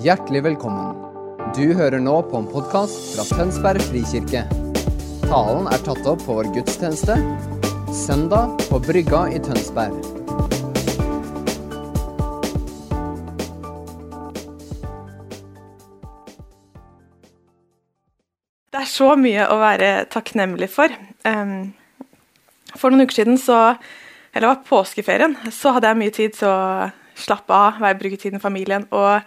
Hjertelig velkommen. Du hører nå på en podkast fra Tønsberg frikirke. Talen er tatt opp på vår gudstjeneste søndag på Brygga i Tønsberg. Det er så mye å være takknemlig for. For noen uker siden, så, eller det var påskeferien, så hadde jeg mye tid til å slappe av, være bruke tid med familien. Og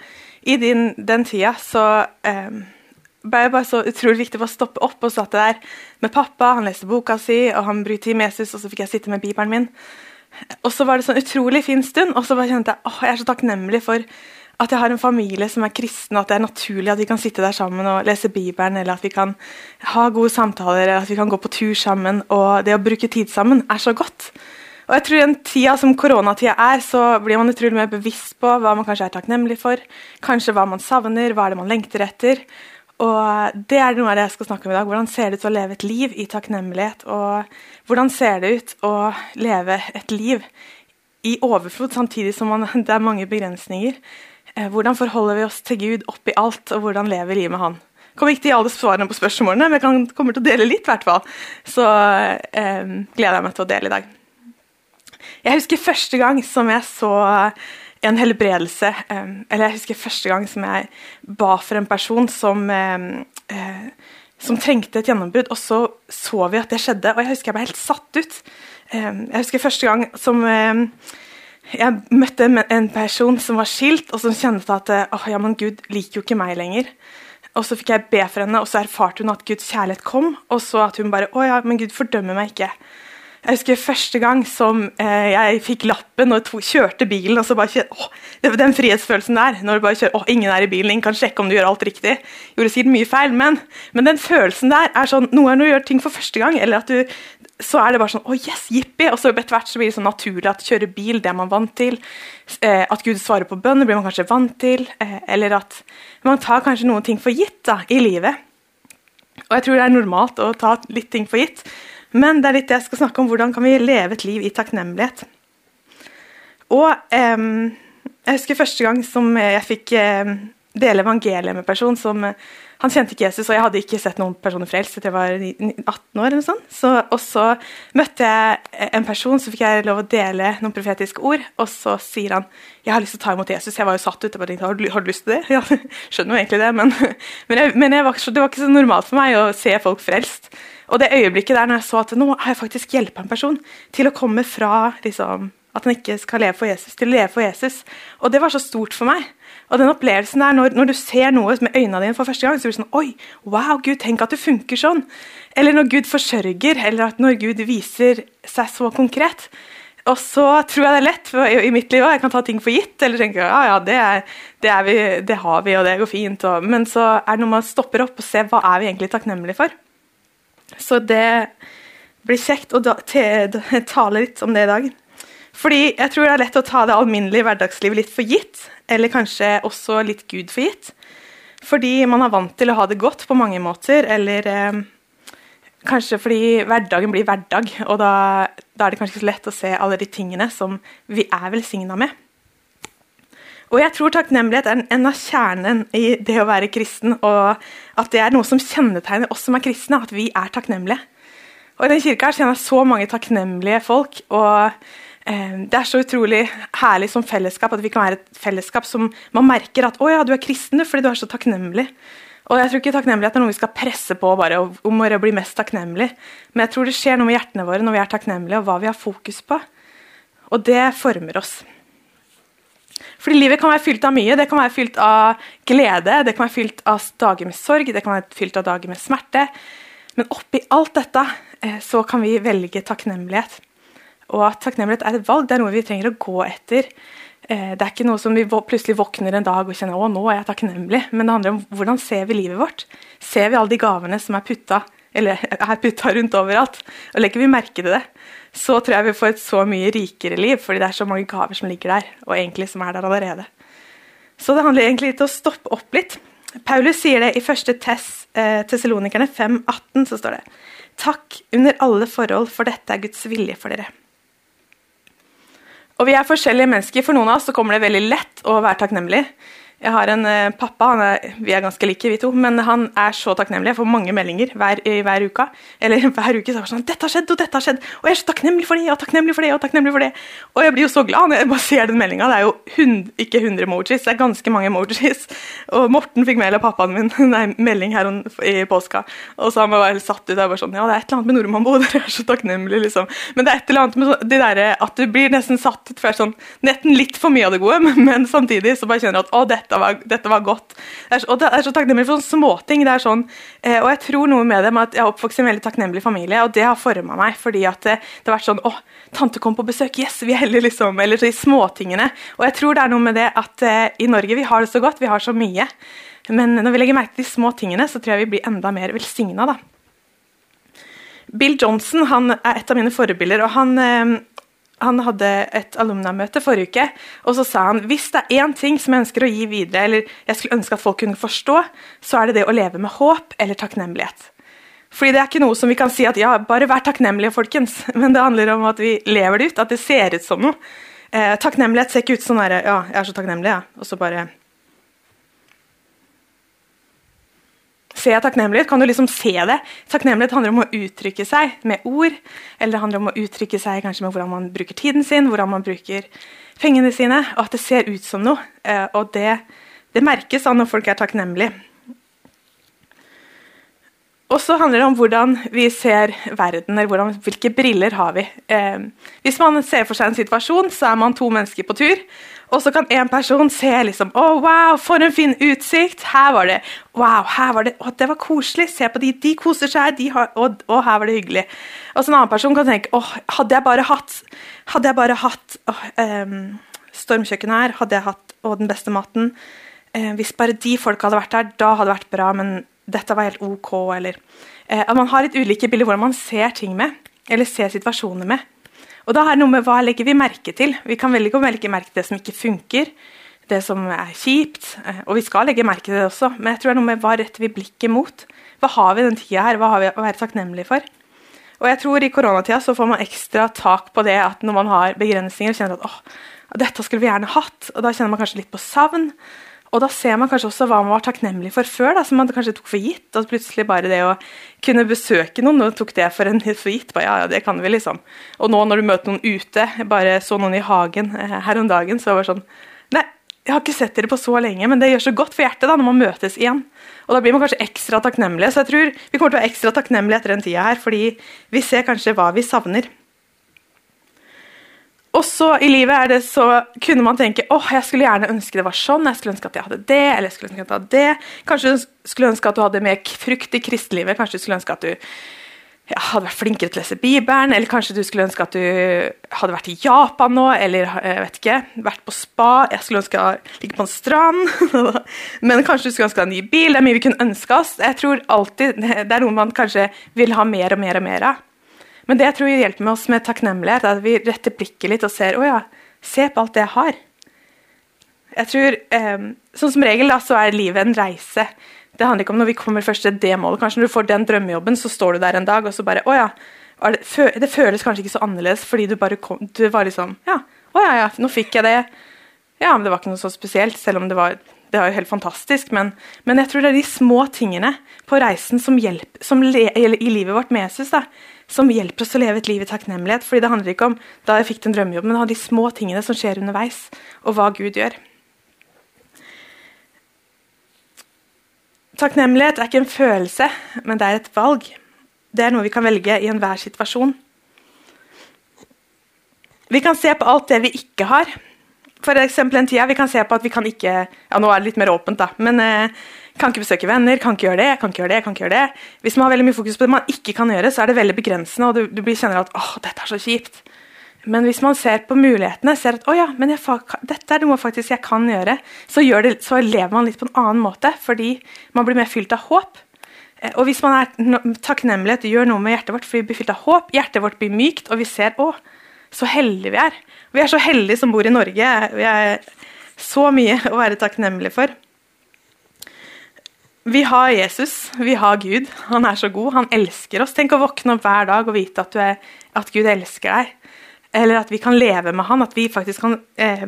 i din, den tida så eh, ble det bare så utrolig viktig å stoppe opp og satt der med pappa. Han leste boka si, og han tid med Jesus, og så fikk jeg sitte med bibelen min. Og så var det sånn utrolig fin stund, og så bare kjente jeg åh, jeg er så takknemlig for at jeg har en familie som er kristen, og at det er naturlig at vi kan sitte der sammen og lese Bibelen, eller at vi kan ha gode samtaler, eller at vi kan gå på tur sammen. Og det å bruke tid sammen er så godt. Og jeg tror den tida som koronatida er, så blir man utrolig mer bevisst på hva man kanskje er takknemlig for. Kanskje hva man savner, hva er det man lengter etter. Og Det er noe av det jeg skal snakke om i dag. Hvordan ser det ut å leve et liv i takknemlighet? Og hvordan ser det ut å leve et liv i overflod, samtidig som man, det er mange begrensninger? Eh, hvordan forholder vi oss til Gud oppi alt, og hvordan lever livet med Han? Kommer ikke til alle svarene på spørsmålene, men jeg kommer til å dele litt. hvert fall. Så eh, gleder jeg meg til å dele i dag. Jeg husker første gang som jeg så en helbredelse eh, Eller jeg husker første gang som jeg ba for en person som, eh, eh, som trengte et gjennombrudd, og så så vi at det skjedde. Og jeg husker jeg ble helt satt ut. Eh, jeg husker første gang som jeg møtte en person som var skilt, og som kjente at oh, ja, men Gud liker jo ikke meg lenger. Og Så fikk jeg be for henne, og så erfarte hun at Guds kjærlighet kom. Og så at hun bare Å ja, men Gud fordømmer meg ikke. Jeg husker første gang som eh, jeg fikk lappen og to, kjørte bilen. og så bare åh, det, Den frihetsfølelsen der. når du bare kjører, åh, Ingen er i bilen, ingen kan sjekke om du gjør alt riktig. Gjorde sikkert mye feil, men, men den følelsen der er sånn Noen er når du gjør ting for første gang, eller at du så er det bare sånn Å, yes, jippi! Og så etter hvert så blir det sånn naturlig at kjøre bil, det er man vant til. Eh, at Gud svarer på bønner, blir man kanskje vant til. Eh, eller at man tar kanskje noen ting for gitt da, i livet. Og jeg tror det er normalt å ta litt ting for gitt. Men det er litt det jeg skal snakke om. Hvordan kan vi leve et liv i takknemlighet? Og eh, jeg husker første gang som jeg fikk eh, dele evangeliet med en person som han kjente ikke Jesus, og jeg hadde ikke sett noen personer frelst etter jeg var 18 år. eller sånn. Så, og så møtte jeg en person, så fikk jeg lov å dele noen profetiske ord. Og så sier han jeg har lyst til å ta imot Jesus. Jeg var jo satt ute. og tenkte, har du, har du lyst til det? Ja, skjønner jo egentlig det, men, men, jeg, men jeg var, det var ikke så normalt for meg å se folk frelst. Og det øyeblikket der når jeg så at nå har jeg faktisk hjulpet en person til å komme fra liksom, at han ikke skal leve for Jesus, til å leve for Jesus. Og det var så stort for meg. Og den opplevelsen der, når, når, du ser noe med øynene dine for første gang, så blir det sånn Oi, wow, Gud, tenk at du funker sånn. Eller når Gud forsørger, eller når Gud viser seg så konkret. Og så tror jeg det er lett for, i, mitt liv òg. Jeg kan ta ting for gitt. Eller tenke ja, ja, det, er, det, er vi, det har vi, og det går fint. Og, men så er det noe man stopper opp og ser hva er vi egentlig takknemlige for. Så det blir kjekt å tale litt om det i dag. Fordi jeg tror det er lett å ta det alminnelige hverdagslivet litt for gitt eller kanskje også litt Gud for gitt. Fordi man er vant til å ha det godt på mange måter, eller eh, kanskje fordi hverdagen blir hverdag, og da, da, er det kanskje ikke så lett å se alle de tingene som vi er velsigna med. Og jeg tror takknemlighet er en av kjernen i det å være kristen, og at det er noe som kjennetegner oss som er kristne, at vi er takknemlige. Og I den kirka her kjenner jeg så mange takknemlige folk. og Eh, det er så utrolig herlig som fellesskap at vi kan være et fellesskap som man merker at å ja, du er kristen fordi du er så takknemlig. Og jeg tror ikke takknemlighet er noe vi skal presse på bare om å bli mest takknemlig. Men jeg tror det skjer noe med hjertene våre når vi er takknemlige, og hva vi har fokus på. Og det former oss. Fordi livet kan være fylt av mye. Det kan være fylt av glede, det kan være fylt av dager med sorg, det kan være fylt av dager med smerte. Men oppi alt dette eh, så kan vi velge takknemlighet. Og at takknemlighet er et valg. Det er noe vi trenger å gå etter. Eh, det er ikke noe som vi plutselig våkner en dag og kjenner å, nå er jeg takknemlig. Men det handler om hvordan ser vi livet vårt. Ser vi alle de gavene som er putta eller er putta rundt overalt, og legger vi merke til det, så tror jeg vi får et så mye rikere liv, fordi det er så mange gaver som ligger der, og egentlig som er der allerede. Så det handler egentlig litt om å stoppe opp litt. Paulus sier det i første Tess, eh, Tessalonikerne 5,18, så står det Takk under alle forhold, for dette er Guds vilje for dere. Og Vi er forskjellige mennesker. For noen av oss så kommer det veldig lett å være takknemlig. Jeg har en eh, pappa, er, vi er ganske like vi to, men han er så takknemlig. Jeg får mange meldinger hver, hver uke. Eller hver uke så er det sånn 'Dette har skjedd, og dette har skjedd.' Og jeg er så takknemlig for det, og takknemlig for det, og takknemlig for det. Og jeg blir jo så glad når jeg bare ser den meldinga. Det er jo 100, ikke 100 emojis, det er ganske mange emojis. Og Morten fikk mail av pappaen min, nei, melding her i påska, og så han var helt satt ut. Jeg bare sånn, ja, det er et eller annet med nordmannbo, dere er så takknemlige, liksom. Men det er et eller annet med det derre at du blir nesten satt ut for sånn, nesten litt for mye av det gode, men samtidig så bare kjenner du at å, dette dette var, dette var godt. Er, og det er så takknemlig for sånne småting. det er sånn, eh, Og jeg tror noe med det med at jeg er oppvokst i en veldig takknemlig familie, og det har forma meg. fordi at det, det, har vært sånn Å, tante kom på besøk, yes, vi heller liksom Eller de småtingene. Og jeg tror det er noe med det at eh, i Norge vi har det så godt, vi har så mye. Men når vi legger merke til de små tingene, så tror jeg vi blir enda mer velsigna, da. Bill Johnson han er et av mine forbilder. og han, eh, han hadde et alumnamøte forrige uke, og så sa han hvis det er én ting som jeg ønsker å gi videre, eller jeg skulle ønske at folk kunne forstå, så er det det å leve med håp eller takknemlighet. Fordi det er ikke noe som vi kan si at ja, bare vær takknemlige, folkens. Men det handler om at vi lever det ut, at det ser ut som noe. Eh, takknemlighet ser ikke ut som sånn ja, jeg er så takknemlig, ja. og så bare Jeg takknemlighet, kan du liksom se det. Takknemlighet handler om å uttrykke seg med ord. Eller det handler om å uttrykke seg kanskje med hvordan man bruker tiden sin, hvordan man bruker pengene sine. Og at det ser ut som noe. Eh, og det, det merkes da når folk er takknemlige. Og så handler det om hvordan vi ser verden, eller hvordan, hvilke briller har vi. Eh, hvis man ser for seg en situasjon, så er man to mennesker på tur. Og så kan en person se liksom Å, oh, wow, for en fin utsikt! Her var det Wow, her var det Å, det var koselig! Se på de, de koser seg! De har, og, oh, her var det hyggelig. Og så en annen person kan tenke Å, oh, hadde jeg bare hatt Hadde jeg bare hatt oh, um, stormkjøkken her, hadde jeg hatt Og den beste maten. Eh, hvis bare de folka hadde vært der, da hadde det vært bra, men dette var helt OK, eller eh, At man har litt ulike bilder hvordan man ser ting med, eller ser situasjoner med. Og da er det noe med hva legger vi merke til. Vi kan velge å legge merke til det som ikke funker, det som er kjipt. Eh, og vi skal legge merke til det også, men jeg tror det er noe med hva retter vi blikket mot. Hva har vi den tida her? Hva har vi å være takknemlige for? Og jeg tror i koronatida så får man ekstra tak på det at når man har begrensninger, kjenner at åh, dette skulle vi gjerne hatt. Og da kjenner man kanskje litt på savn. Og da ser man kanskje også hva man var takknemlig for før, da, som man kanskje tok for gitt. At plutselig bare det å kunne besøke noen, og tok det for en for gitt. Bare, ja, ja, det kan vi liksom. Og nå når du møter noen ute, bare så noen i hagen eh, her om dagen, så var det sånn Nei, jeg har ikke sett dere på så lenge, men det gjør så godt for hjertet da, når man møtes igjen. Og da blir man kanskje ekstra takknemlige. Så jeg tror vi kommer til å være ekstra takknemlige etter den tida her, fordi vi ser kanskje hva vi savner. Og så i livet er det så kunne man tenke åh, jeg skulle gjerne ønske det var sånn, jeg skulle ønske at jeg hadde det, eller jeg skulle ønske at jeg hadde det. Kanskje du skulle ønske at du hadde mer frukt i kristelivet, kanskje du skulle ønske at du ja, hadde vært flinkere til å lese Bibelen, eller kanskje du skulle ønske at du hadde vært i Japan nå, eller jeg vet ikke, vært på spa. Jeg skulle ønske å ligge på en strand. Men kanskje du skulle ønske deg en ny bil. Det er mye vi kunne ønske oss. Jeg tror alltid Det er noe man kanskje vil ha mer og mer og mer av. Men det jeg tror hjelper oss med takknemlighet, er at vi retter blikket litt og ser å ja, se på alt det jeg har. Jeg tror, eh, sånn Som regel da, så er livet en reise. Det handler ikke om når vi kommer først til det målet. Kanskje når du får den drømmejobben, så står du der en dag og så bare Å ja. Det, det føles kanskje ikke så annerledes fordi du bare kom Du var liksom Ja, å ja, ja, nå fikk jeg det. Ja, men det var ikke noe så spesielt, selv om det var det er jo helt fantastisk, men, men, jeg tror det er de små tingene på reisen som hjelper, som le, i livet vårt med Jesus, da, som hjelper oss å leve et liv i takknemlighet. fordi det handler ikke om da jeg fikk den drømmejobben, men de små tingene som skjer underveis, og hva Gud gjør. Takknemlighet er ikke en følelse, men det er et valg. Det er noe vi kan velge i enhver situasjon. Vi kan se på alt det vi ikke har. For eksempel en tida vi kan se på at vi kan ikke ja Nå er det litt mer åpent, da. men eh, kan ikke besøke venner, kan ikke gjøre det, kan ikke gjøre det. kan ikke gjøre det. Hvis man har veldig mye fokus på det man ikke kan gjøre, så er det veldig begrensende, og du, du kjenner at åh, dette er så kjipt. Men hvis man ser på mulighetene, ser at å ja, men jeg, dette er noe faktisk jeg kan gjøre, så, gjør det, så, lever man litt på en annen måte, fordi man blir mer fylt av håp. Eh, og hvis man er takknemlighet gjør noe med hjertet vårt, for vi blir fylt av håp, hjertet vårt blir mykt, og vi ser å, så heldige vi er. Vi er så heldige som bor i Norge. Vi er så mye å være takknemlige for. Vi har Jesus, vi har Gud. Han er så god, han elsker oss. Tenk å våkne opp hver dag og vite at, er, at Gud elsker deg. Eller at vi kan leve med han, at vi faktisk kan eh,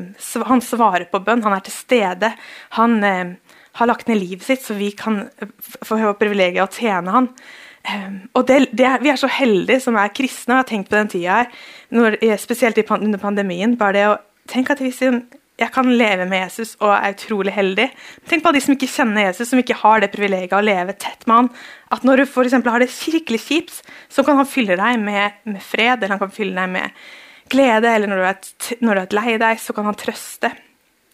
Han svarer på bønn, han er til stede. Han eh, har lagt ned livet sitt, så vi kan eh, få privilegiet å tjene han. Um, og det, det er, Vi er så heldige som er kristne, og har tenkt på den tida her, når, spesielt under pandemien. bare det å tenke at hvis jeg kan leve med Jesus og er utrolig heldig Tenk på alle de som ikke kjenner Jesus, som ikke har det privilegiet å leve tett med han. At når du for har det kirkelig kjipt, så kan han fylle deg med, med, fred, eller han kan fylle deg med glede, eller når du er, når du er lei deg, så kan han trøste.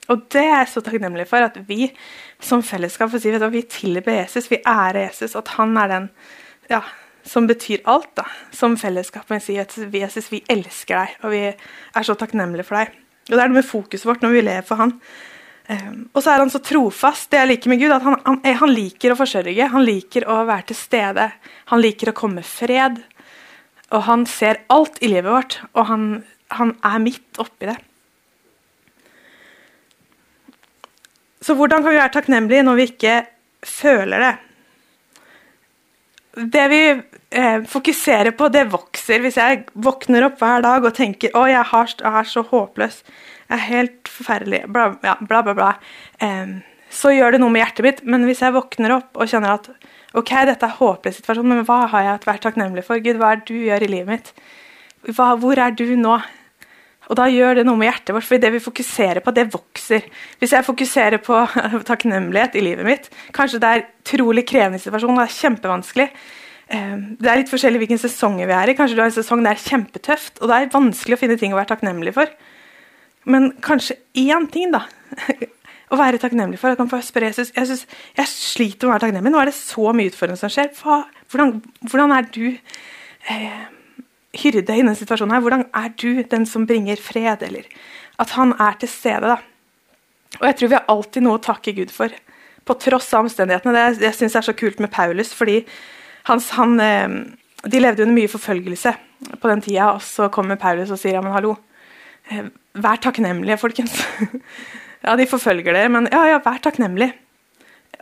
Og det er jeg så takknemlig for, at vi som fellesskap får si, vet du, vi tilber Jesus, vi ærer Jesus, at han er den ja, som betyr alt. da, Som fellesskap. Men sier at Jesus, vi elsker deg, og vi er så takknemlige for deg. Og Det er noe med fokuset vårt når vi lever for han. Um, og så er han så trofast. Det jeg liker med Gud, at han, han, han, liker å forsørge. Han liker å være til stede. Han liker å komme fred. Og han ser alt i livet vårt, og han, han er midt oppi det. Så hvordan kan vi være takknemlige når vi ikke føler det? Det vi eh, fokuserer på, det vokser. Hvis jeg våkner opp hver dag og tenker å, jeg, har, jeg er så håpløs, jeg er helt forferdelig, bla, ja, bla, bla, bla, eh, så gjør det noe med hjertet mitt. Men hvis jeg våkner opp og kjenner at ok, dette er håpløs situasjon, men hva har jeg vært takknemlig for? Gud, hva er det du gjør i livet mitt? Hva, hvor er du nå? Og da gjør det noe med hjertet vårt, for det vi fokuserer på, det vokser. Hvis jeg fokuserer på takknemlighet i livet mitt Kanskje det er utrolig krevende situasjon, det er kjempevanskelig. Eh, det er litt forskjellig hvilken sesong vi er i. Kanskje du har en sesong det er kjempetøft, og det er vanskelig å finne ting å være takknemlig for. Men kanskje én ting, da. Å være takknemlig for. Jeg kan få spørre Jesus jeg, synes, jeg sliter med å være takknemlig. Nå er det så mye utfordrende som skjer. Hvordan, hvordan, er du eh, hyrde i denne situasjonen her, hvordan er du den som bringer fred? Eller at han er til stede. da. Og jeg tror vi har alltid noe å takke Gud for, på tross av omstendighetene. Det jeg synes er så kult med Paulus, fordi hans, han, eh, de levde under mye forfølgelse på den tida, og så kommer Paulus og sier ja, men hallo, eh, vær takknemlige, folkens. ja, de forfølger dere, men ja, ja, vær takknemlig.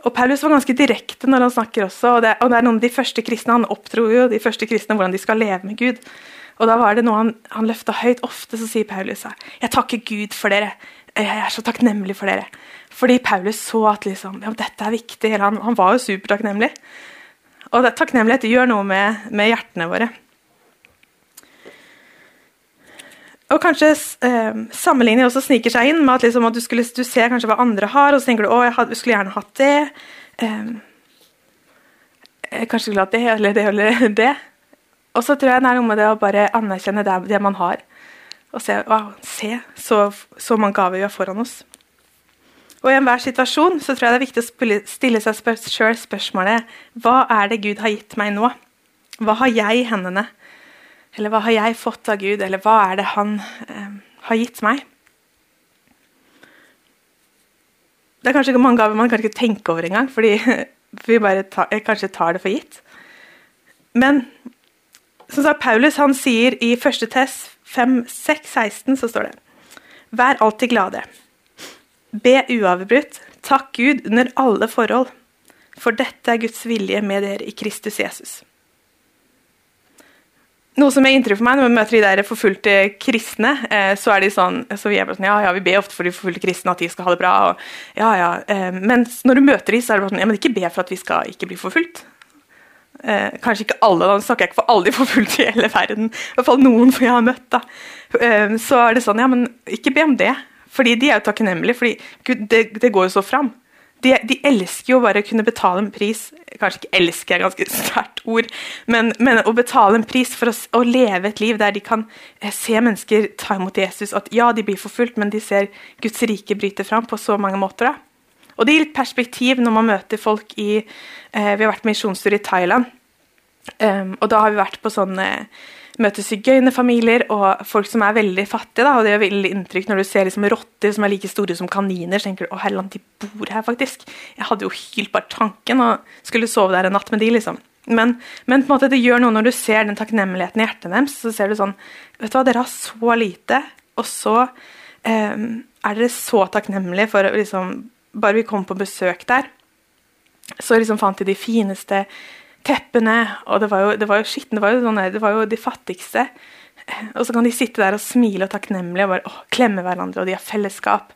Og Paulus var ganske direkte når han snakker også. og det, og det er noen av de første kristne, Han oppdro jo de første kristne hvordan de skal leve med Gud. Og da var det noe han, han løfta høyt. Ofte så sier Paulus jeg takker Gud for dere. Jeg er så takknemlig for dere. Fordi Paulus så at liksom, ja, dette er viktig. Han, han var jo supertakknemlig. Og det, takknemlighet gjør noe med, med hjertene våre. Og kanskje eh, sammenligning også sniker seg inn med at, liksom, at du, skulle, du, ser kanskje hva andre har, og så tenker du å, jeg skulle gjerne hatt det. Eh, jeg kanskje skulle hatt det eller det eller det. Og så tror jeg det er noe med det å bare anerkjenne det, det man har. Og se, wow, se så, så, mange gaver vi har foran oss. Og I enhver situasjon så tror jeg det er viktig å stille seg spør selv spørsmålet hva er det Gud har gitt meg nå? Hva har jeg i hendene? Eller hva har jeg fått av Gud, eller hva er det Han eh, har gitt meg? Det er kanskje ikke mange gaver man kan ikke tenke over engang, fordi vi bare tar, kanskje tar det for gitt. Men som sagt, Paulus han sier i 1. Tess 5, 6, 16 så står det Vær alltid glade. Be uavbrutt. Takk Gud under alle forhold. For dette er Guds vilje med dere i Kristus Jesus. Noe som er inntrykk for meg når vi møter de der forfulgte kristne, eh, så er de sånn, så vi er bare sånn, ja, ja, vi ber ofte for de forfulgte kristne at de skal ha det bra. Og, ja, ja, Men når du møter de, så er det bare sånn, ja, men ikke be for at vi skal ikke bli forfulgt. Eh, kanskje ikke alle, da snakker jeg ikke for alle de forfulgte i hele verden. I hvert fall noen som jeg har møtt. da. Eh, så er det sånn, ja, men ikke be om det. Fordi de er jo takknemlige, Gud, det, det går jo så fram de, de, elsker jo bare å kunne betale en pris Kanskje ikke 'elsker' er ganske sterkt ord, men, men, å betale en pris for å, å, leve et liv der de kan eh, se mennesker ta imot Jesus. At ja, de blir forfulgt, men de ser Guds rike bryte fram på så mange måter. Da. Og det gir litt perspektiv når man møter folk i eh, Vi har vært misjonstur i Thailand, um, og da har vi vært på sånne møter sigøynerfamilier og folk som er veldig fattige. Da, og Det gjør veldig inntrykk når du ser liksom rotter som er like store som kaniner. så tenker du, å herland, de bor her faktisk. Jeg hadde jo hylt bare tanken og skulle sove der en natt med de liksom. Men, men, på en måte det gjør noe når du ser den takknemligheten i hjertet deres. Så ser du sånn Vet du hva, dere har så lite, og så eh, er dere så takknemlige for liksom Bare vi kom på besøk der, så liksom fant de de fineste teppene, og det var jo, det var jo skitten, det var jo, sånne, det var jo de fattigste Og så kan de sitte der og smile og takknemlige og bare å, klemme hverandre, og de har fellesskap.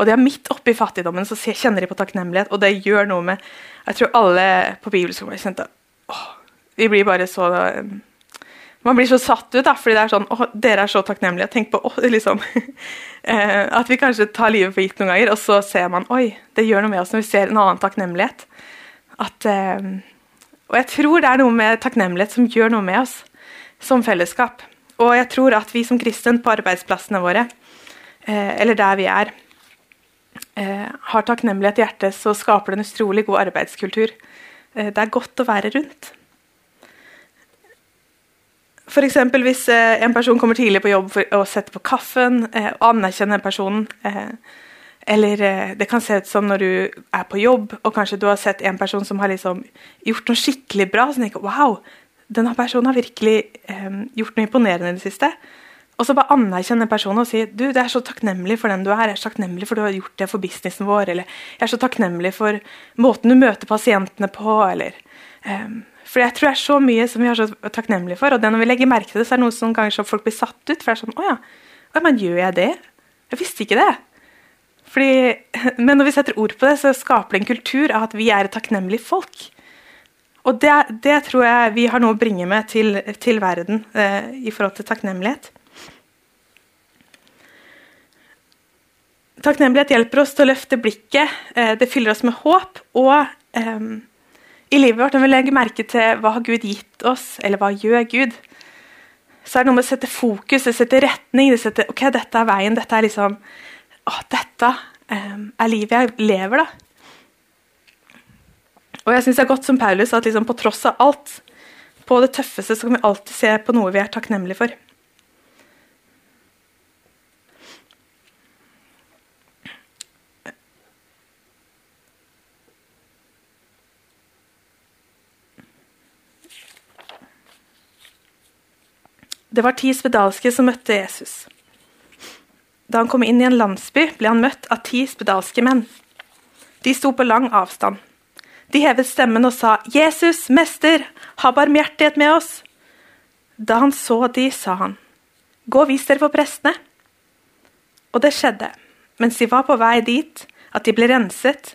Og de er midt oppi fattigdommen, så kjenner de på takknemlighet, og det gjør noe med Jeg tror alle på bibelskolen kjente åh, Vi blir bare så Man blir så satt ut, da, fordi det er sånn åh, dere er så takknemlige. Tenk på åh, liksom eh, At vi kanskje tar livet for gitt noen ganger, og så ser man oi, det gjør noe med oss når vi ser en annen takknemlighet. At, eh, og jeg tror det er noe med takknemlighet som gjør noe med oss som fellesskap. Og jeg tror at vi som kristen på arbeidsplassene våre, eh, eller der vi er, eh, har takknemlighet i hjertet, så skaper det en utrolig god arbeidskultur. Eh, det er godt å være rundt. F.eks. hvis en person kommer tidlig på jobb og setter på kaffen og anerkjenner personen. Eh, eller eh, det kan se ut som når du er på jobb og kanskje du har sett en person som har liksom gjort noe skikkelig bra. Så tenker wow, denne personen har virkelig gjort noe imponerende i det siste. Og så bare anerkjenne personen og si du, det er så takknemlig for den du er. Jeg er så takknemlig for du har gjort det for businessen vår. Eller jeg er så takknemlig for måten du møter pasientene på. eller... Um, for jeg tror det er så mye som vi er så takknemlige for. Og det når vi legger merke til det, så er det noe som kanskje folk blir satt ut. For det er sånn Å ja, men gjør jeg det? Jeg visste ikke det. Fordi, men når vi setter ord på det, så skaper det en kultur av at vi er et takknemlig folk. Og det, det, tror jeg vi har noe å bringe med til, til verden eh, i forhold til takknemlighet. Takknemlighet hjelper oss til å løfte blikket. Eh, det fyller oss med håp. Og eh, i livet vårt, når vi legger merke til hva har Gud gitt oss, eller hva gjør Gud, så er det noe med å sette fokus, det setter retning. det setter, ok, Dette er veien. Dette er liksom å, Dette eh, er livet jeg lever, da. Og jeg syns det er godt som Paulus at liksom på tross av alt, på det tøffeste, så kan vi alltid se på noe vi er takknemlige for. Det var ti spedalske som møtte Jesus. Da han kom inn i en landsby, ble han møtt av ti spedalske menn. De sto på lang avstand. De hevet stemmen og sa, 'Jesus, mester, ha barmhjertighet med oss.' Da han så de, sa han, 'Gå og vis dere for prestene.' Og det skjedde, mens de var på vei dit, at de ble renset.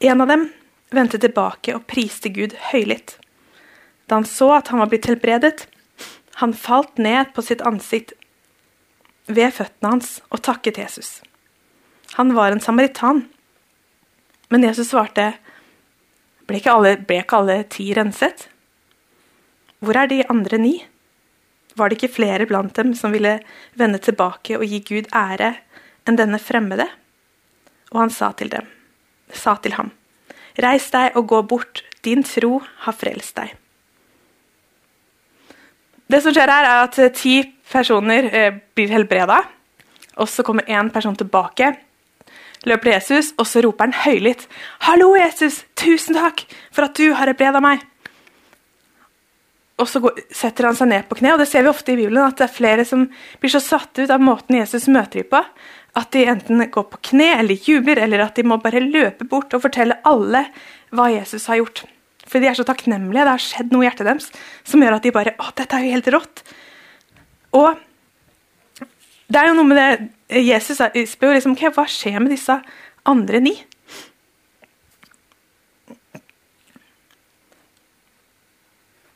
En av dem vendte tilbake og priste Gud høylytt. Da han så at han var blitt helbredet, han falt ned på sitt ansikt ved føttene hans og takket Jesus. Han var en samaritan. Men Jesus svarte, ble ikke alle, ble ikke alle ti renset? Hvor er de andre ni? Var det ikke flere blant dem som ville vende tilbake og gi Gud ære enn denne fremmede? Og han sa til dem, sa til ham, reis deg og gå bort, din tro har frelst deg. Det som skjer her, er at ti personer eh, blir helbreda. Og så kommer én person tilbake, løper til Jesus, og så roper han høylytt. 'Hallo, Jesus! Tusen takk for at du har helbreda meg!' Og så går, setter han seg ned på kne, og det ser vi ofte i Bibelen, at det er flere som blir så satt ut av måten Jesus møter dem på, at de enten går på kne eller jubler, eller at de må bare løpe bort og fortelle alle hva Jesus har gjort. For de er så takknemlige. Det har skjedd noe i hjertet deres som gjør at de bare Å, dette er jo helt rått. Og det er jo noe med det Jesus spør liksom, okay, hva skjer med disse andre ni.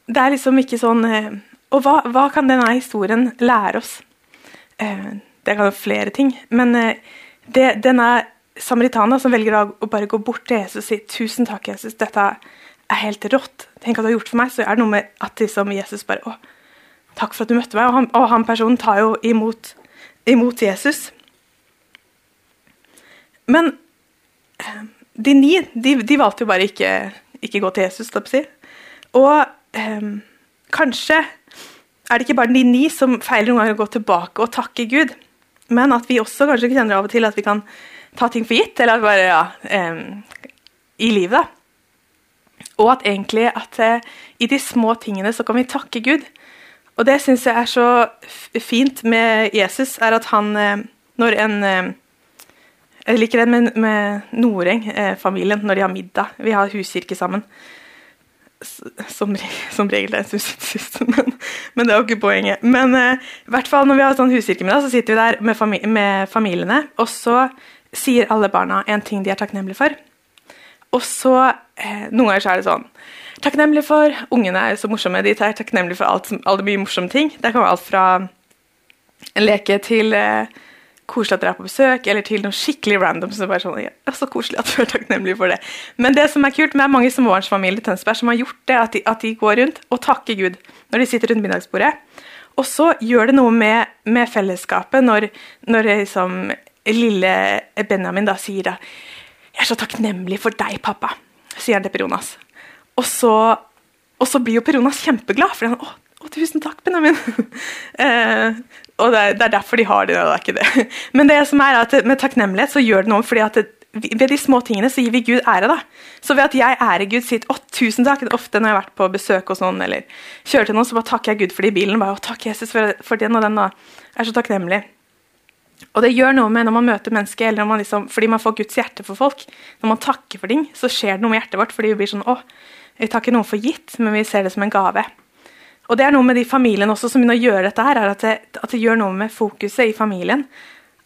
Det er liksom ikke sånn eh, Og hva, hva kan denne historien lære oss? Eh, det kan jo flere ting. Men eh, det, denne samaritaner som velger å bare gå bort til Jesus og si 'Tusen takk, Jesus. Dette er helt rått. Tenk at du har gjort for meg. Så er det noe med at liksom Jesus bare Å, takk for at du møtte meg. Og han, og han personen tar jo imot, imot Jesus. Men eh, de ni de, de valgte jo bare ikke, ikke gå til Jesus. Si. Og eh, kanskje er det ikke bare de ni som feiler noen ganger å gå tilbake og takke Gud, men at vi også kanskje kjenner av og til at vi kan ta ting for gitt, eller bare ja, eh, i livet. Og at egentlig at eh, i de små tingene så kan vi takke Gud. Og det syns jeg er så fint med Jesus, er at han eh, Når en eh, Jeg liker det med, med Noreng-familien når de har middag. Vi har huskirke sammen. som, som, regel er sist, men, men, det er jo ikke poenget. Men i hvert fall når vi har sånn huskirkemiddag, så sitter vi der med, fami med, familiene, og så sier alle barna en ting de er takknemlige for. Og så Noen ganger så er det sånn Takknemlig for Ungene er jo så morsomme. De er takknemlige for alt, alle mye morsomme ting. Det kan være alt fra en leke til eh, koselig at dere er på besøk, eller til noe skikkelig random. Så bare sånn, ja, så koselig at du er takknemlig for det. Men det som er kult, med mange småbarnsfamilier i Tønsberg som har gjort det, at de, at de, går rundt og takker Gud når de sitter rundt middagsbordet. Og så gjør det noe med, med fellesskapet når, når liksom, lille Benjamin da sier da 'Jeg er så takknemlig for deg, pappa', sier han til Per Jonas. Og så, og så blir jo Per Jonas kjempeglad, for han 'Å, å tusen takk, Benjamin'. eh, og det er, det er, derfor de har det. det er ikke det. Men det som er at med takknemlighet så gjør det noe fordi at det, ved de små tingene så gir vi Gud ære. da. Så ved at jeg ærer Gud sitt 'Å, tusen takk' Ofte når jeg har vært på besøk hos noen eller kjører til noen, så bare takker jeg Gud for det i bilen. bare, 'Å, takk Jesus for, for den og den', da. Jeg er så takknemlig. Og det gjør noe med når man møter mennesker, eller man liksom, fordi man får Guds hjerte for folk. Når man takker for ting, så skjer det noe med hjertet vårt, fordi vi blir sånn 'Å, vi tar ikke noe for gitt, men vi ser det som en gave'. Og det er noe med de familiene også som begynner å gjøre dette her, er at det, at det gjør noe med fokuset i familien.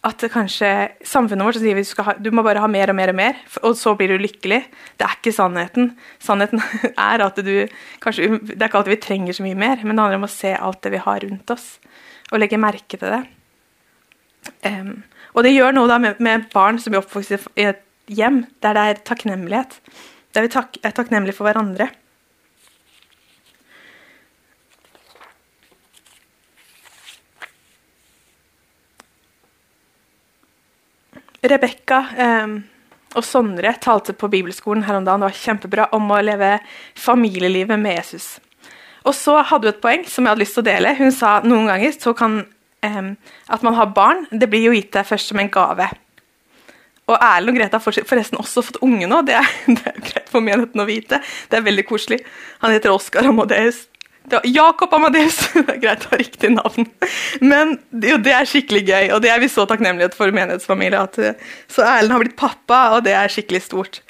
At kanskje samfunnet vårt sier vi du, ha, du må bare ha mer og mer og mer, og så blir du lykkelig. Det er ikke sannheten. Sannheten er at du kanskje, Det er ikke alltid vi trenger så mye mer, men det handler om å se alt det vi har rundt oss, og legge merke til det. Um, og det gjør noe da med, med barn som blir oppvokst i et hjem der det er takknemlighet. Der vi er takknemlige for hverandre. Rebekka eh, og Sondre talte på bibelskolen her om dagen det var kjempebra, om å leve familielivet med Jesus. Og så hadde hun et poeng som jeg hadde lyst til å dele. Hun sa noen ganger så kan eh, at man har barn, det blir jo gitt deg først som en gave. Og Erlend og Greta har forresten også fått unge nå. Det er, det er greit for menigheten å vite. Det er veldig koselig. Han heter Oskar Amadeus. Jakob Amadeus! Det er greit å ha riktig navn. Men jo, det er skikkelig gøy, og det er vi så takknemlige for menighetsfamilie. At, eh, så Erlend har blitt pappa, og det er skikkelig stort.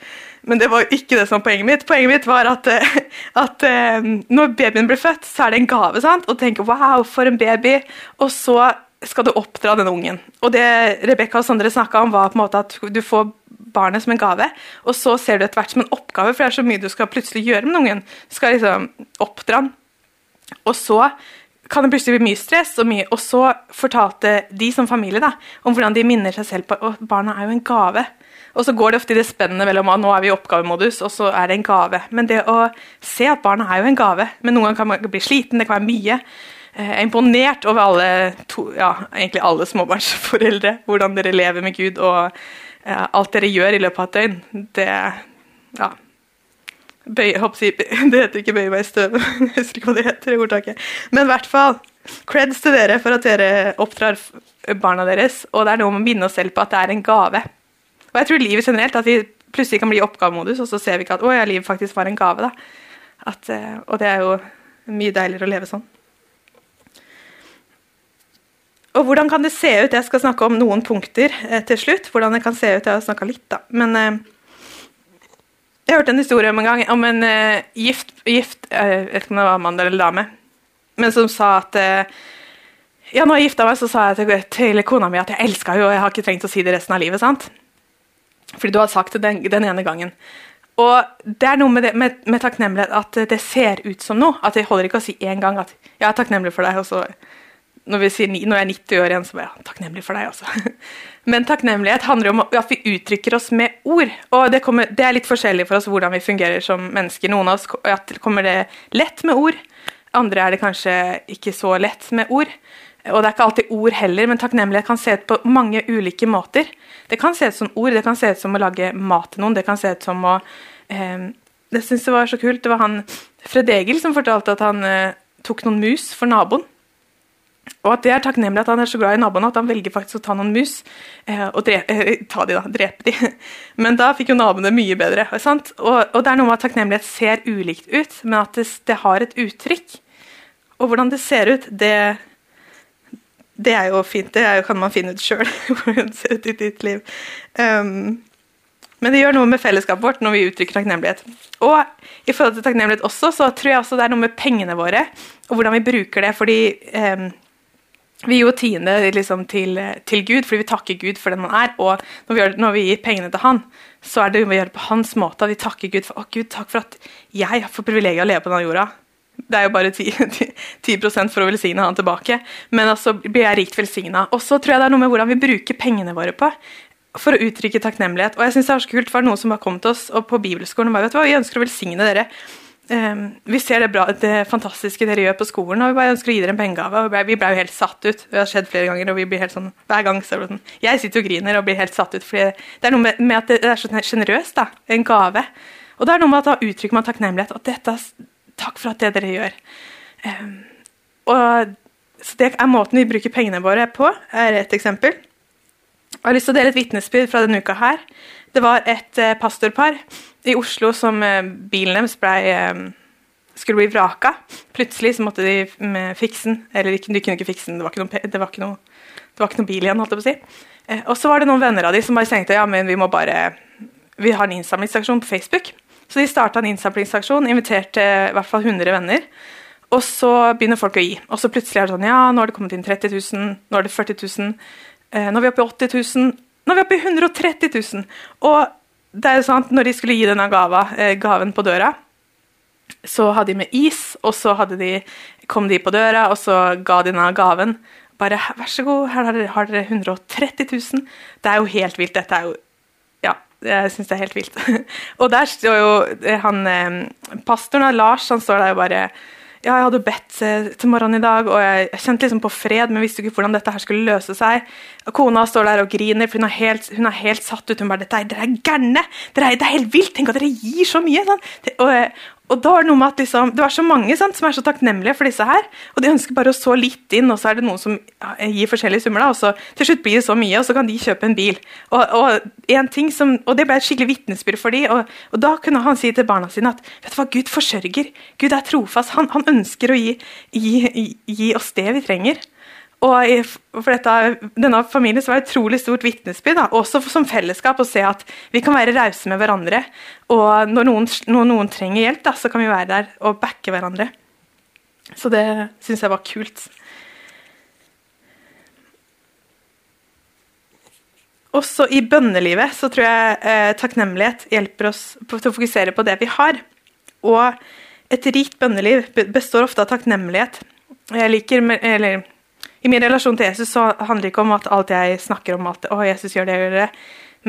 Men det var ikke det som var poenget mitt. Poenget mitt var at, eh, at eh, når babyen blir født, så er det en gave. sant? Og tenker 'wow, for en baby'. Og så skal du oppdra den ungen. Og det Rebekka og Sondre snakka om, var på en måte at du får barnet som en gave, og så ser du etter hvert som en oppgave, for det er så mye du skal plutselig gjøre med den ungen. Du skal liksom oppdra den. Og så kan det plutselig bli mye stress, og, mye, og så fortalte de som familie da, om hvordan de minner seg selv på at barna er jo en gave. Og så går det ofte i det spennet mellom at nå er vi i oppgavemodus, og så er det en gave. Men det å se at barna er jo en gave, men noen ganger kan man bli sliten, det kan være mye. Eh, jeg er imponert over alle, to, ja, egentlig alle småbarnsforeldre, hvordan dere lever med Gud og uh, alt dere gjør i løpet av et døgn. Det, ja, bøy, hoppsi, Det heter ikke 'bøye meg i støvet', jeg husker ikke hva det heter. ordtaket. Men i hvert fall, creds til dere for at dere oppdrar barna deres. Og det er noe med å minne oss selv på at det er en gave. Og jeg tror livet generelt, at vi plutselig kan bli i oppgavemodus, og så ser vi ikke at 'å ja, livet faktisk var en gave'. da. At, uh, og det er jo mye deiligere å leve sånn. Og hvordan kan det se ut? Jeg skal snakke om noen punkter eh, til slutt. hvordan det kan se ut, Jeg har snakka litt, da. Men eh, jeg hørte en historie om en gang om en eh, gift, gift uh, Jeg vet ikke om det var mann eller dame, men som sa at uh, Ja, når jeg gifta meg, så sa jeg til, til kona mi at jeg elska henne, og jeg har ikke trengt å si det resten av livet. sant? Fordi du hadde sagt det den, den ene gangen. Og det er noe med, det, med, med, takknemlighet at det ser ut som noe. At det holder ikke å si én gang at 'jeg er takknemlig for deg', og så når, sier, når jeg er 90 år igjen, så bare ja, takknemlig for deg altså. Men takknemlighet handler om at vi uttrykker oss med ord. Og det, kommer, det, er litt forskjellig for oss hvordan vi fungerer som mennesker. Noen av oss kommer det lett med ord. Andre er det kanskje ikke så lett med ord. Og det er ikke alltid ord heller, men takknemlighet kan se ut på mange ulike måter. Det kan se ut som ord, det kan se ut som å lage mat til noen, det kan se ut som å eh, Det syns jeg var så kult. Det var han Fred Egil som fortalte at han eh, tok noen mus for naboen. Og at det er takknemlig at han er så glad i naboene at han velger faktisk å ta noen mus eh, og drepe, eh, ta de da, drepe de. Men da fikk jo naboene mye bedre. sant? Og, og, det er noe med at takknemlighet ser ulikt ut, men at det, det har et uttrykk. Og hvordan det ser ut, det, det er jo fint. Det jo, kan man finne ut sjøl, hvordan det ser ut i ditt liv. Um, Men det gjør noe med fellesskapet vårt når vi uttrykker takknemlighet. Og i forhold til takknemlighet også, så tror jeg også det er noe med pengene våre, og hvordan vi bruker det. Fordi eh, vi gir jo tiende liksom, til, til, Gud, fordi vi takker Gud for den han er. Og når vi, gjør, når vi, gir pengene til han, så er det vi gjør det på hans måte. Vi takker Gud for å Gud, takk for at jeg får privilegiet å leve på denne jorda. Det er jo bare 10, 10% for å velsigne han tilbake. Men altså blir jeg rikt velsigna. Og så tror jeg det er noe med hvordan vi bruker pengene våre på for å uttrykke takknemlighet. Og jeg synes det er så kult, for noen som har kommet til oss og på bibelskolen og bare vet hva, vi ønsker å velsigne dere. Um, vi ser det, bra, det, fantastiske dere gjør på skolen, og vi bare ønsker å gi dere en pengegave. og Vi ble jo helt satt ut. Det har skjedd flere ganger, og vi blir helt sånn hver gang så sånn, Jeg sitter og griner og blir helt satt ut, fordi det er noe med, med at det er så sjenerøst. En gave. Og det er noe med at da uttrykker man takknemlighet. At dette, takk for at det dere gjør. Um, og så Det er måten vi bruker pengene våre på, er et eksempel. Jeg har lyst til å dele et vitnesbyrd fra denne uka her. Det var et eh, pastorpar i Oslo som eh, bilen deres eh, skulle bli vraka. Plutselig så måtte de med fikse den. Eller de kunne ikke fikse den, det var ikke noe, det var ikke noe, det var ikke noe bil igjen. holdt jeg på å si. Eh, og så var det noen venner av de som bare tenkte ja, men vi må bare vi har en innsamlingsaksjon på Facebook. Så de starta en innsamlingsaksjon, inviterte i hvert fall 100 venner. Og så begynner folk å gi. Og så plutselig er det sånn Ja, nå har det kommet inn 30 000, nå er det 40 000. Eh, nå er vi oppe i 80 000. Nå er vi oppe i 130 000. Og det er jo sånn at når de skulle gi denne gava, eh, gaven på døra, så hadde de med is, og så de, kom de på døra, og så ga de denne gaven. Bare vær så god, her har dere, har dere 130 000. Det er jo helt vilt. Dette er jo Ja, jeg syns det er helt vilt. og der står jo eh, han pastoren, Lars, han står der og bare ja, jeg hadde bedt eh, til morgenen i dag, og jeg, kjente liksom på fred, men visste ikke hvordan dette her skulle løse seg. Kona står der og griner, for hun er helt, hun er helt satt ut. Hun bare 'Dette er, dere er gærne! Det er helt vilt! Tenk at dere gir så mye!' Sånn. Og, og da var Det noe med at liksom, det var så mange sant, som er så takknemlige for disse her, og de ønsker bare å så litt inn, og så er det noen som gir forskjellige summer, da, og så til slutt blir det så mye, og så kan de kjøpe en bil. Og, og, som, og det ble et skikkelig vitnesbyrd for dem, og, og, da kunne han si til barna sine at vet du hva, Gud forsørger, Gud er trofast, han, han ønsker å gi, gi, gi oss det vi trenger. Og for dette, denne familien så var det et utrolig stort vitnesbyrd, også som fellesskap, å se at vi kan være rause med hverandre. Og når noen, når noen trenger hjelp, da, så kan vi være der og backe hverandre. Så det syns jeg var kult. Også i bønnelivet så tror jeg eh, takknemlighet hjelper oss til å fokusere på det vi har. Og et rikt bønneliv består ofte av takknemlighet. Jeg liker, eller i min relasjon til Jesus så handler det ikke om at alt jeg snakker om, at å, Jesus gjør det, gjør det.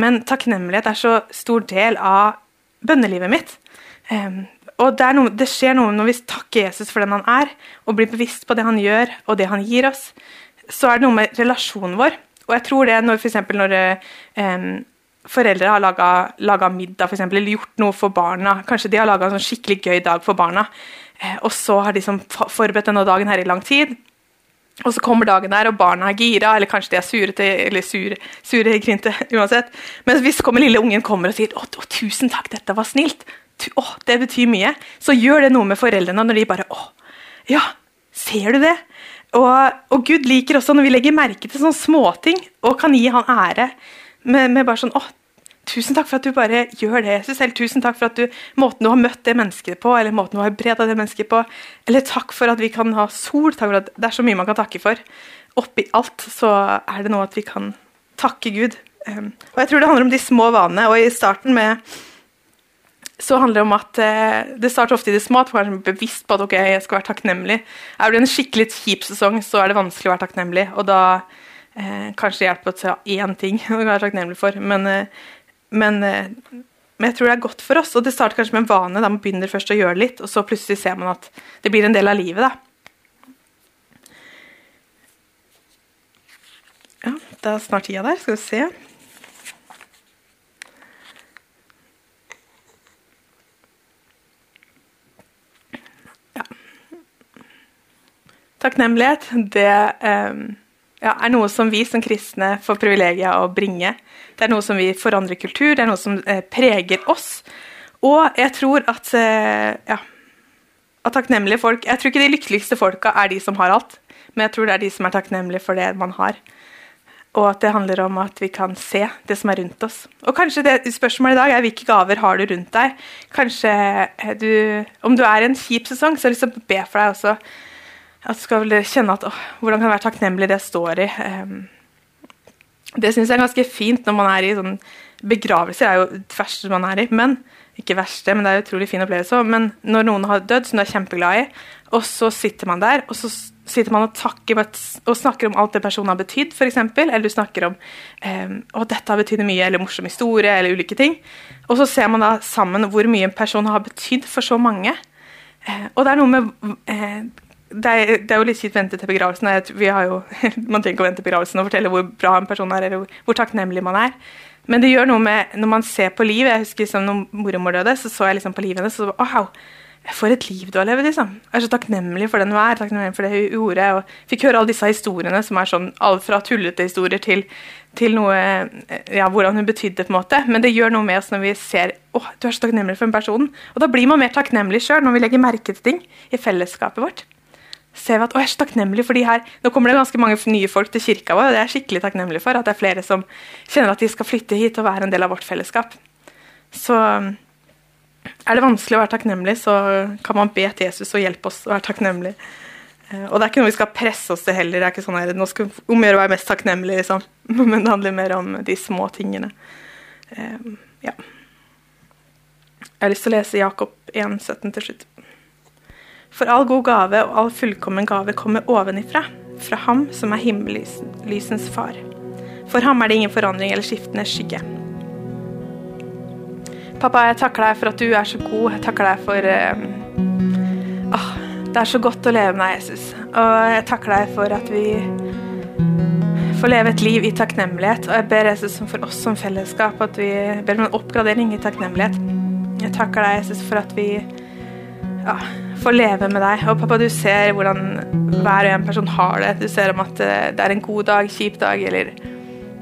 Men takknemlighet er så stor del av bønnelivet mitt. Um, og det, noe, det, skjer noe når vi takker Jesus for den han er, og blir bevisst på det han gjør, og det han gir oss. Så er det noe med relasjonen vår. Og jeg tror det når f.eks. når um, foreldre har laga middag for eksempel, eller gjort noe for barna, kanskje de har laga en sånn skikkelig gøy dag for barna, eh, og så har de som forberedt denne dagen her i lang tid, og så kommer dagen der, og barna er gira, eller kanskje de er sure, til, eller sure, sure grinte, uansett. Men hvis kommer, lille ungen kommer og sier å, å, 'tusen takk, dette var snilt', å, det betyr mye, så gjør det noe med foreldrene når de bare 'Å, ja, ser du det?' Og, og Gud liker også når vi legger merke til sånne småting og kan gi han ære med, med bare sånn 'Å, Tusen takk for at du bare gjør det, Jesus. Eller tusen takk for at du, måten du har møtt det mennesket på, eller måten du har breda det mennesket på. Eller takk for at vi kan ha sol. Takk for at det er så mye man kan takke for. Oppi alt så er det noe at vi kan takke Gud. Um, og jeg tror det handler om de små vanene. Og i starten med så handler det om at uh, det starter ofte i det små, at man er bevisst på at ok, jeg skal være takknemlig. Er det en skikkelig kjip sesong, så er det vanskelig å være takknemlig. Og da uh, kanskje hjelper å ta én ting å være takknemlig for. Men uh, men, eh, men, jeg tror det er godt for oss. Og det starter kanskje med en vane. da Man begynner først å gjøre litt, og så plutselig ser man at det blir en del av livet. da. Ja, det er snart tida der. Skal vi se. Ja. Takknemlighet, det um ja, er noe som vi som kristne får privilegiet av å bringe. Det er noe som vi forandrer kultur, det er noe som eh, preger oss. Og jeg tror at, eh, ja, at takknemlige folk Jeg tror ikke de lykkeligste folka er de som har alt, men jeg tror det er de som er takknemlige for det man har. Og at det handler om at vi kan se det som er rundt oss. Og kanskje det spørsmålet i dag er hvilke gaver har du rundt deg? Kanskje du Om du er i en kjip sesong, så har jeg lyst til å be for deg også. At du skal kjenne at åh, hvordan kan det være takknemlig det jeg står i? Um, det syns jeg er ganske fint når man er i sånn Begravelser er jo det verste man er i. Men ikke verste, men det er en utrolig fin opplevelse. Men når noen har dødd, som du er kjempeglad i, og så sitter man der, og så sitter man og takker og snakker om alt det personen har betydd, f.eks. Eller du snakker om eh, å, dette har betydd mye, eller morsom historie, eller ulike ting. Og så ser man da sammen hvor mye en person har betydd for så mange. Eh, og det er noe med eh, det, er, det er, jo litt kjipt å vente til begravelsen. Jo, man trenger ikke å vente til begravelsen og fortelle hvor bra en person er, eller hvor, takknemlig man er. Men det gjør noe med når man ser på livet. Jeg husker liksom, når mormor døde, så så jeg liksom på livet hennes. og Så wow, for et liv du har levd, liksom. Jeg er så takknemlig for den hun er, takknemlig for det hun gjorde. Og fikk høre alle disse historiene som er sånn alt fra tullete historier til, til noe Ja, hvordan hun betydde, på en måte. Men det gjør noe med oss når vi ser å, du er så takknemlig for den personen. Og da blir man mer takknemlig sjøl når vi legger merke til ting i fellesskapet vårt. Ser vi at å, jeg er så takknemlig for de her Nå kommer det ganske mange nye folk til kirka vår, og det er jeg skikkelig takknemlig for. At det er flere som kjenner at de skal flytte hit og være en del av vårt fellesskap. Så er det vanskelig å være takknemlig, så kan man be til Jesus og hjelpe oss å være takknemlig. Eh, og det er ikke noe vi skal presse oss til heller. det er ikke sånn her, Nå skal vi om å være mest takknemlig, liksom. Men det handler mer om de små tingene. Um, ja. Jeg har lyst til å lese Jakob 1, 17 til slutt. For all god gave og all fullkommen gave kommer ovenifra, fra Ham som er himmellysens far. For ham er det ingen forandring eller skiftende skygge. Pappa, jeg takker deg for at du er så god. Jeg takker deg for uh, oh, Det er så godt å leve med deg, Jesus. Og jeg takker deg for at vi får leve et liv i takknemlighet. Og jeg ber Jesus for oss som fellesskap at vi ber om en oppgradering i takknemlighet. Jeg takker deg, Jesus, for at vi ja, får leve med deg. Og pappa, du ser hvordan hver og en person har det. Du ser om at eh, det er en god dag, kjip dag, eller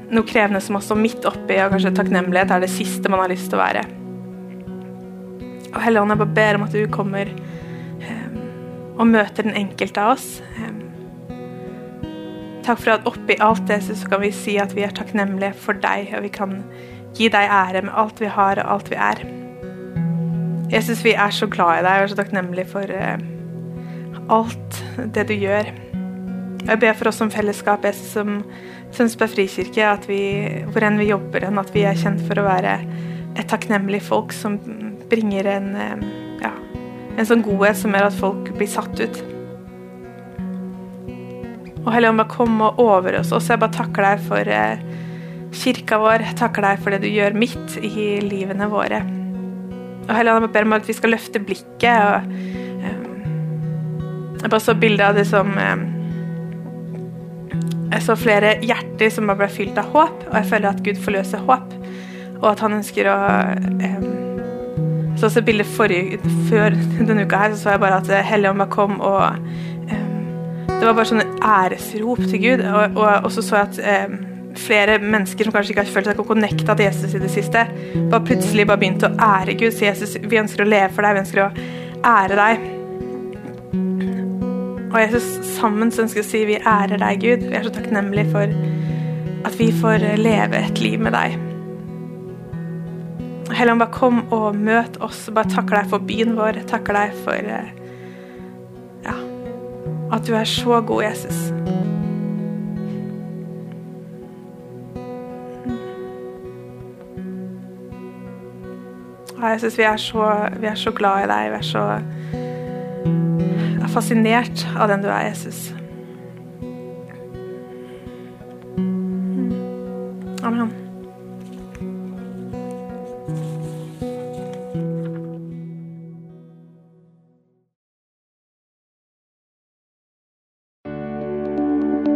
noe krevende som også midt oppi, og kanskje takknemlighet er det siste man har lyst til å være. Og Helligånd, jeg bare ber om at du kommer um, og møter den enkelte av oss. Um, takk for at oppi alt det så kan vi si at vi er takknemlige for deg, og vi kan gi deg ære med alt vi har og alt vi er. Jesus, vi er så glad i deg og er så takknemlig for uh, alt det du gjør. Jeg ber for oss som fellesskap, Jesus, som Sønsberg frikirke, at vi, hvor enn vi jobber, at vi er kjent for å være et takknemlig folk som bringer en, ja, en sånn godhet som gjør at folk blir satt ut. Og Helligånd, bare kom og over oss. Jeg bare takker deg for eh, kirka vår. Jeg takker deg for det du gjør midt i livene våre. Og Helligånd, jeg ber om at vi skal løfte blikket. og um, Jeg bare så bilde av det som um, Jeg så flere hjerter som bare ble fylt av håp, og jeg føler at Gud forløser håp. Og at han ønsker å um, så også bildet forrige, Før denne uka her så, så jeg bare at Helligånd bare kom og Det var bare sånne æresrop til Gud. Og, og, og så så jeg at flere mennesker som kanskje ikke har følt seg connecta til Jesus i det siste, bare plutselig bare begynte å ære Gud. Si Jesus, vi ønsker å leve for deg, vi ønsker å ære deg. Og Jesus, sammen så ønsker vi å si vi ærer deg, Gud. Vi er så takknemlige for at vi får leve et liv med deg. Helligånd, bare kom og møt oss. Bare takker deg for byen vår. Takker deg for eh, ja, at du er så god, Jesus. Ja, Jesus, vi vi er så glad i deg. Vi er så er fascinert av den du er, Jesus. Amen.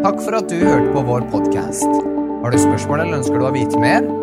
Takk for at du hørte på vår podkast. Har du spørsmål eller ønsker du å vite mer?